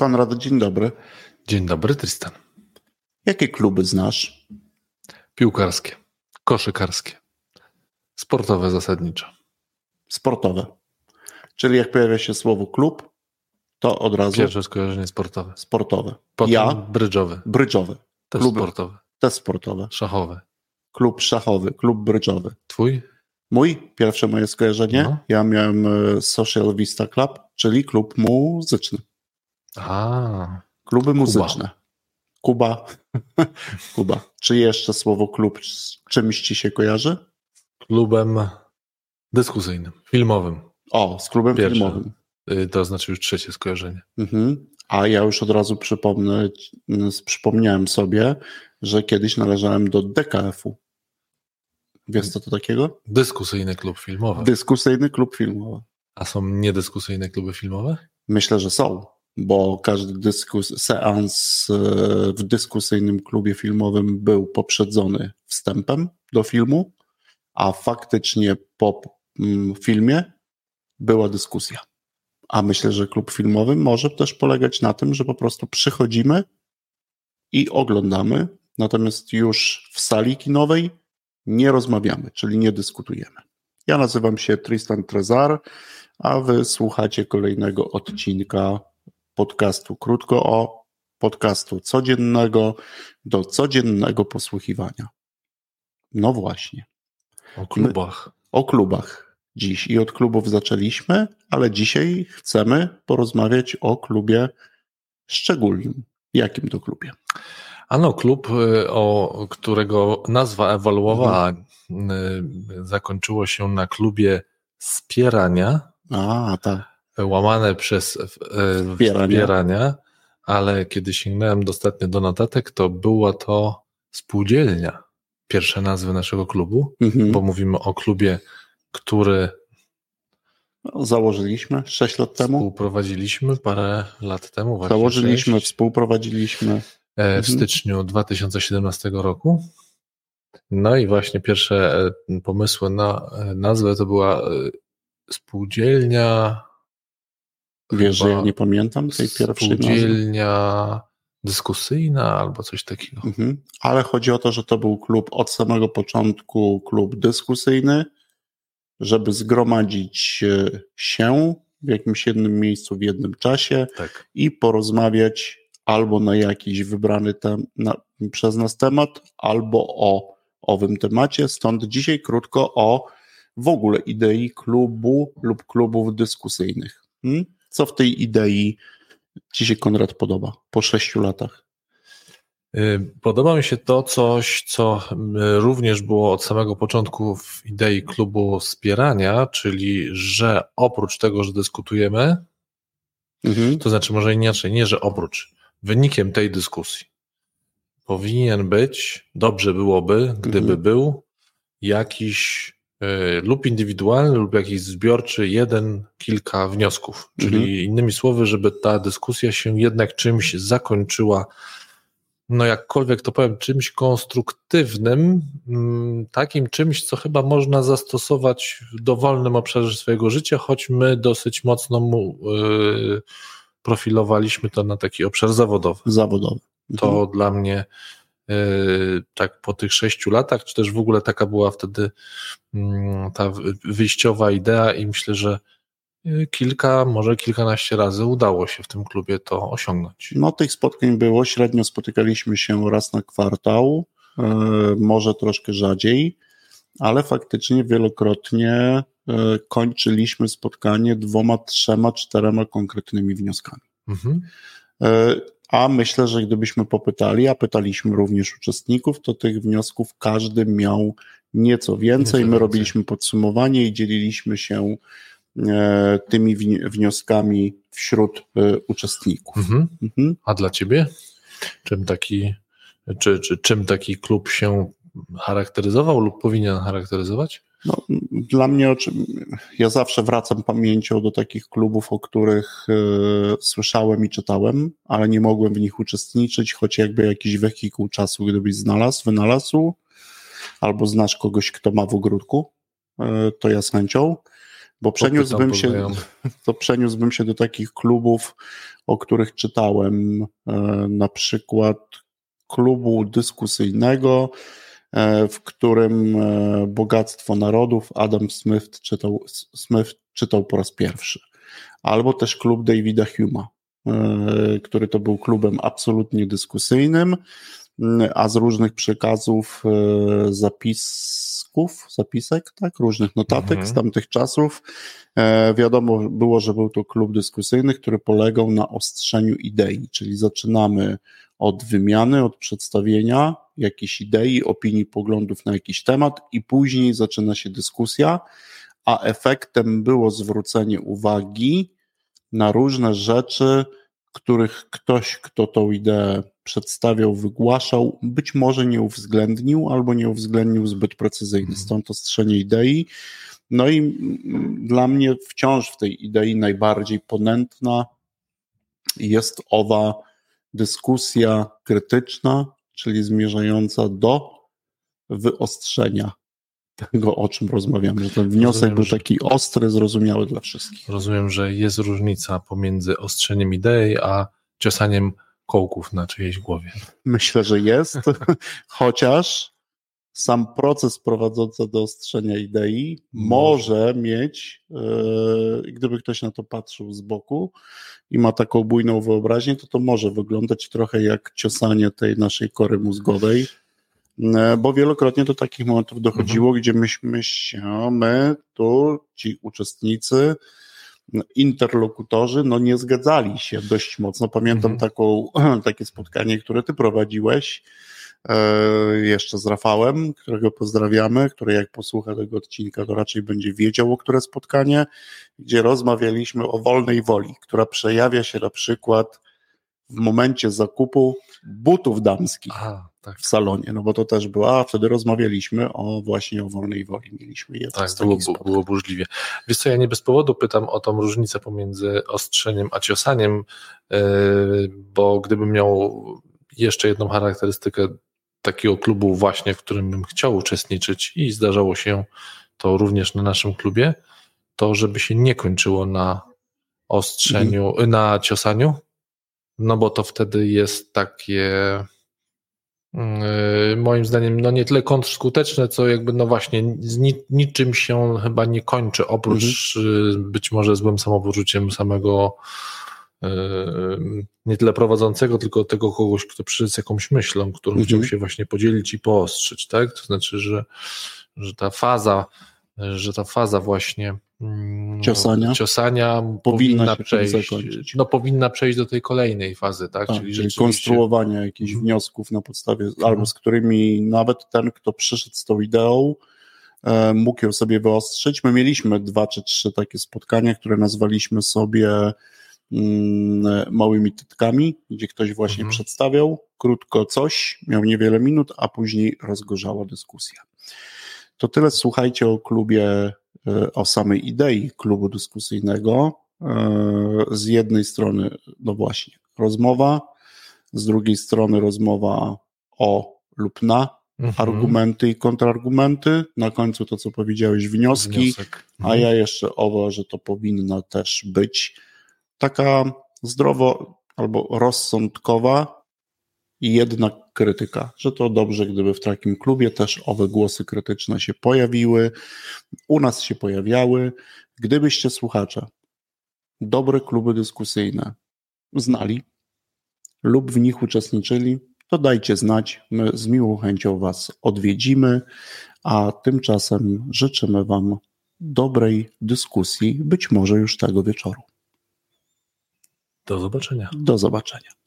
Konrad, dzień dobry. Dzień dobry, Tristan. Jakie kluby znasz? Piłkarskie, koszykarskie, sportowe zasadniczo. Sportowe. Czyli jak pojawia się słowo klub, to od razu Pierwsze skojarzenie sportowe. sportowe. Potem Ja brydżowe, brydżowe, też kluby. sportowe, te sportowe. szachowe. Klub szachowy, klub brydżowy. Twój? Mój, pierwsze moje skojarzenie, No. ja miałem e, Social Vista Club, czyli klub muzyczny. A, Kluby muzyczne. Kuba. Kuba. Czy jeszcze słowo klub z czymś ci się kojarzy? klubem dyskusyjnym, filmowym. O, z klubem Pierwsze. filmowym. Y, To znaczy już trzecie skojarzenie. Mhm. A ja już od razu przypomnę, m, przypomniałem sobie, że kiedyś należałem do DKF-u. Wiesz co to takiego? Dyskusyjny klub filmowy. Dyskusyjny klub filmowy. A są niedyskusyjne kluby filmowe? Myślę, że są, bo każdy dyskus, seans e, w dyskusyjnym klubie filmowym był poprzedzony wstępem do filmu, a faktycznie po mm, filmie była dyskusja. A myślę, że klub filmowy może też polegać na tym, że po prostu przychodzimy i oglądamy, natomiast już w sali kinowej nie rozmawiamy, czyli nie dyskutujemy. Ja nazywam się Tristan Trezar, a wy słuchacie kolejnego odcinka podcastu Krótko o podcastu codziennego do codziennego posłuchiwania. No właśnie, O klubach. o klubach dziś i od klubów zaczęliśmy, ale dzisiaj chcemy porozmawiać o klubie szczególnym. Jakim to klubie? Ano, klub, y, o którego nazwa ewoluowała, Mhm. y, zakończyło się na klubie Spierania, A, tak. Łamane przez y, Wspierania. wspierania, ale kiedy sięgnąłem ostatnio do notatek, to była to spółdzielnia. Pierwsze nazwy naszego klubu, Mhm. bo mówimy o klubie, który No, Założyliśmy 6 lat temu. współprowadziliśmy parę lat temu. Właśnie Założyliśmy, sześć. współprowadziliśmy. E, w Mhm. styczniu 2017 roku. No i właśnie pierwsze e, pomysły na e, nazwę to była e, spółdzielnia. Wiesz, że ja nie pamiętam tej pierwszej. Spółdzielnia dyskusyjna albo coś takiego. Mhm. Ale chodzi o to, że to był klub od samego początku, klub dyskusyjny, żeby zgromadzić e, się w jakimś jednym miejscu w jednym czasie Tak. i porozmawiać albo na jakiś wybrany tem, na, przez nas temat, albo o owym temacie. Stąd dzisiaj krótko o w ogóle idei klubu lub klubów dyskusyjnych. Hmm? Co w tej idei Ci się Konrad podoba po sześciu latach? Y, Podoba mi się to coś, co również było od samego początku w idei klubu wspierania, czyli że oprócz tego, że dyskutujemy, Mhm. To znaczy, może inaczej, nie, że oprócz wynikiem tej dyskusji powinien być, dobrze byłoby, gdyby Mhm. był jakiś lub indywidualny, lub jakiś zbiorczy, jeden, kilka wniosków. Czyli Mhm. innymi słowy, żeby ta dyskusja się jednak czymś zakończyła, no jakkolwiek to powiem, czymś konstruktywnym, mm, takim czymś, co chyba można zastosować w dowolnym obszarze swojego życia, choć my dosyć mocno mu y, profilowaliśmy to na taki obszar zawodowy. Zawodowy. To Mhm. dla mnie tak po tych sześciu latach, czy też w ogóle taka była wtedy mm, ta wy- wyjściowa idea i myślę, że y, kilka, może kilkanaście razy udało się w tym klubie to osiągnąć. No, tych spotkań było. Średnio spotykaliśmy się raz na kwartał, e, może troszkę rzadziej, ale faktycznie wielokrotnie kończyliśmy spotkanie dwoma, trzema, czterema konkretnymi wnioskami. Mhm. A myślę, że gdybyśmy popytali, a pytaliśmy również uczestników, to tych wniosków każdy miał nieco więcej. My robiliśmy podsumowanie i dzieliliśmy się e, tymi wni- wnioskami wśród e, uczestników. Mhm. Mhm. A dla ciebie? Czym taki, czy, czy czym taki klub się charakteryzował lub powinien charakteryzować? No, dla mnie, ja zawsze wracam pamięcią do takich klubów, o których e, słyszałem i czytałem, ale nie mogłem w nich uczestniczyć, choć jakby jakiś wehikuł czasu, gdybyś znalazł, wynalazł, albo znasz kogoś, kto ma w ogródku, e, to ja z chęcią. Bo przeniósłbym się, to przeniósłbym się do takich klubów, o których czytałem, e, na przykład klubu dyskusyjnego, w którym e, Bogactwo Narodów Adam Smith czytał, Smith czytał po raz pierwszy. Albo też klub Davida Huma, który to był klubem absolutnie dyskusyjnym, a z różnych przekazów zapisków, zapisek, tak, różnych notatek mhm. z tamtych czasów E, wiadomo było, że był to klub dyskusyjny, który polegał na ostrzeniu idei, czyli zaczynamy od wymiany, od przedstawienia jakiejś idei, opinii, poglądów na jakiś temat i później zaczyna się dyskusja, a efektem było zwrócenie uwagi na różne rzeczy, których ktoś, kto tą ideę przedstawiał, wygłaszał, być może nie uwzględnił albo nie uwzględnił zbyt precyzyjnie. Mhm. Stąd ostrzenie idei. No i dla mnie wciąż w tej idei najbardziej ponętna jest owa dyskusja krytyczna, czyli zmierzająca do wyostrzenia tego, o czym rozmawiamy. Że ten wniosek Rozumiem, był taki ostry, zrozumiały dla wszystkich. Rozumiem, że jest różnica pomiędzy ostrzeniem idei, a ciosaniem kołków na czyjejś głowie. Myślę, że jest, chociaż sam proces prowadzący do ostrzenia idei może mieć, yy, gdyby ktoś na to patrzył z boku i ma taką bujną wyobraźnię, to to może wyglądać trochę jak ciosanie tej naszej kory mózgowej, bo wielokrotnie do takich momentów dochodziło, mhm. gdzie myśmy się, my tu, ci uczestnicy, interlokutorzy, no nie zgadzali się dość mocno. Pamiętam mhm. taką, takie spotkanie, które ty prowadziłeś, E, jeszcze z Rafałem, którego pozdrawiamy, który jak posłucha tego odcinka, to raczej będzie wiedział, o które spotkanie, gdzie rozmawialiśmy o wolnej woli, która przejawia się na przykład w momencie zakupu butów damskich Aha, tak. w salonie, no bo to też było, a wtedy rozmawialiśmy o właśnie o wolnej woli, mieliśmy je. Tak, było, było burzliwie. Wiesz co, ja nie bez powodu pytam o tą różnicę pomiędzy ostrzeniem a ciosaniem, e, bo gdybym miał jeszcze jedną charakterystykę takiego klubu właśnie, w którym bym chciał uczestniczyć i zdarzało się to również na naszym klubie, to żeby się nie kończyło na ostrzeniu, mhm. na ciosaniu, no bo to wtedy jest takie yy, moim zdaniem no nie tyle kontrskuteczne, co jakby no właśnie z ni niczym się chyba nie kończy, oprócz mhm. być może złym samopoczuciem samego nie tyle prowadzącego, tylko tego kogoś, kto przyszedł z jakąś myślą, którą mhm. chciał się właśnie podzielić i poostrzyć, tak? To znaczy, że, że ta faza, że ta faza właśnie ciosania, ciosania powinna, powinna przejść, no powinna przejść do tej kolejnej fazy, tak? tak czyli, czyli konstruowania jakichś mhm. wniosków na podstawie, mhm. albo z którymi nawet ten, kto przyszedł z tą ideą, e, mógł ją sobie wyostrzyć. My mieliśmy dwa czy trzy takie spotkania, które nazwaliśmy sobie Mm, małymi tytkami, gdzie ktoś właśnie mhm. przedstawiał krótko coś, miał niewiele minut, a później rozgorzała dyskusja. To tyle słuchajcie o klubie, o samej idei klubu dyskusyjnego. E, z jednej strony, no właśnie, rozmowa, z drugiej strony rozmowa o lub na mhm. argumenty i kontrargumenty. Na końcu to, co powiedziałeś, wnioski, Wniosek. mhm. a ja jeszcze owo, że to powinna też być taka zdrowo albo rozsądkowa i jednak krytyka, że to dobrze, gdyby w takim klubie też owe głosy krytyczne się pojawiły, u nas się pojawiały. Gdybyście słuchacze dobre kluby dyskusyjne znali lub w nich uczestniczyli, to dajcie znać. My z miłą chęcią Was odwiedzimy, a tymczasem życzymy Wam dobrej dyskusji, być może już tego wieczoru. Do zobaczenia. Do zobaczenia.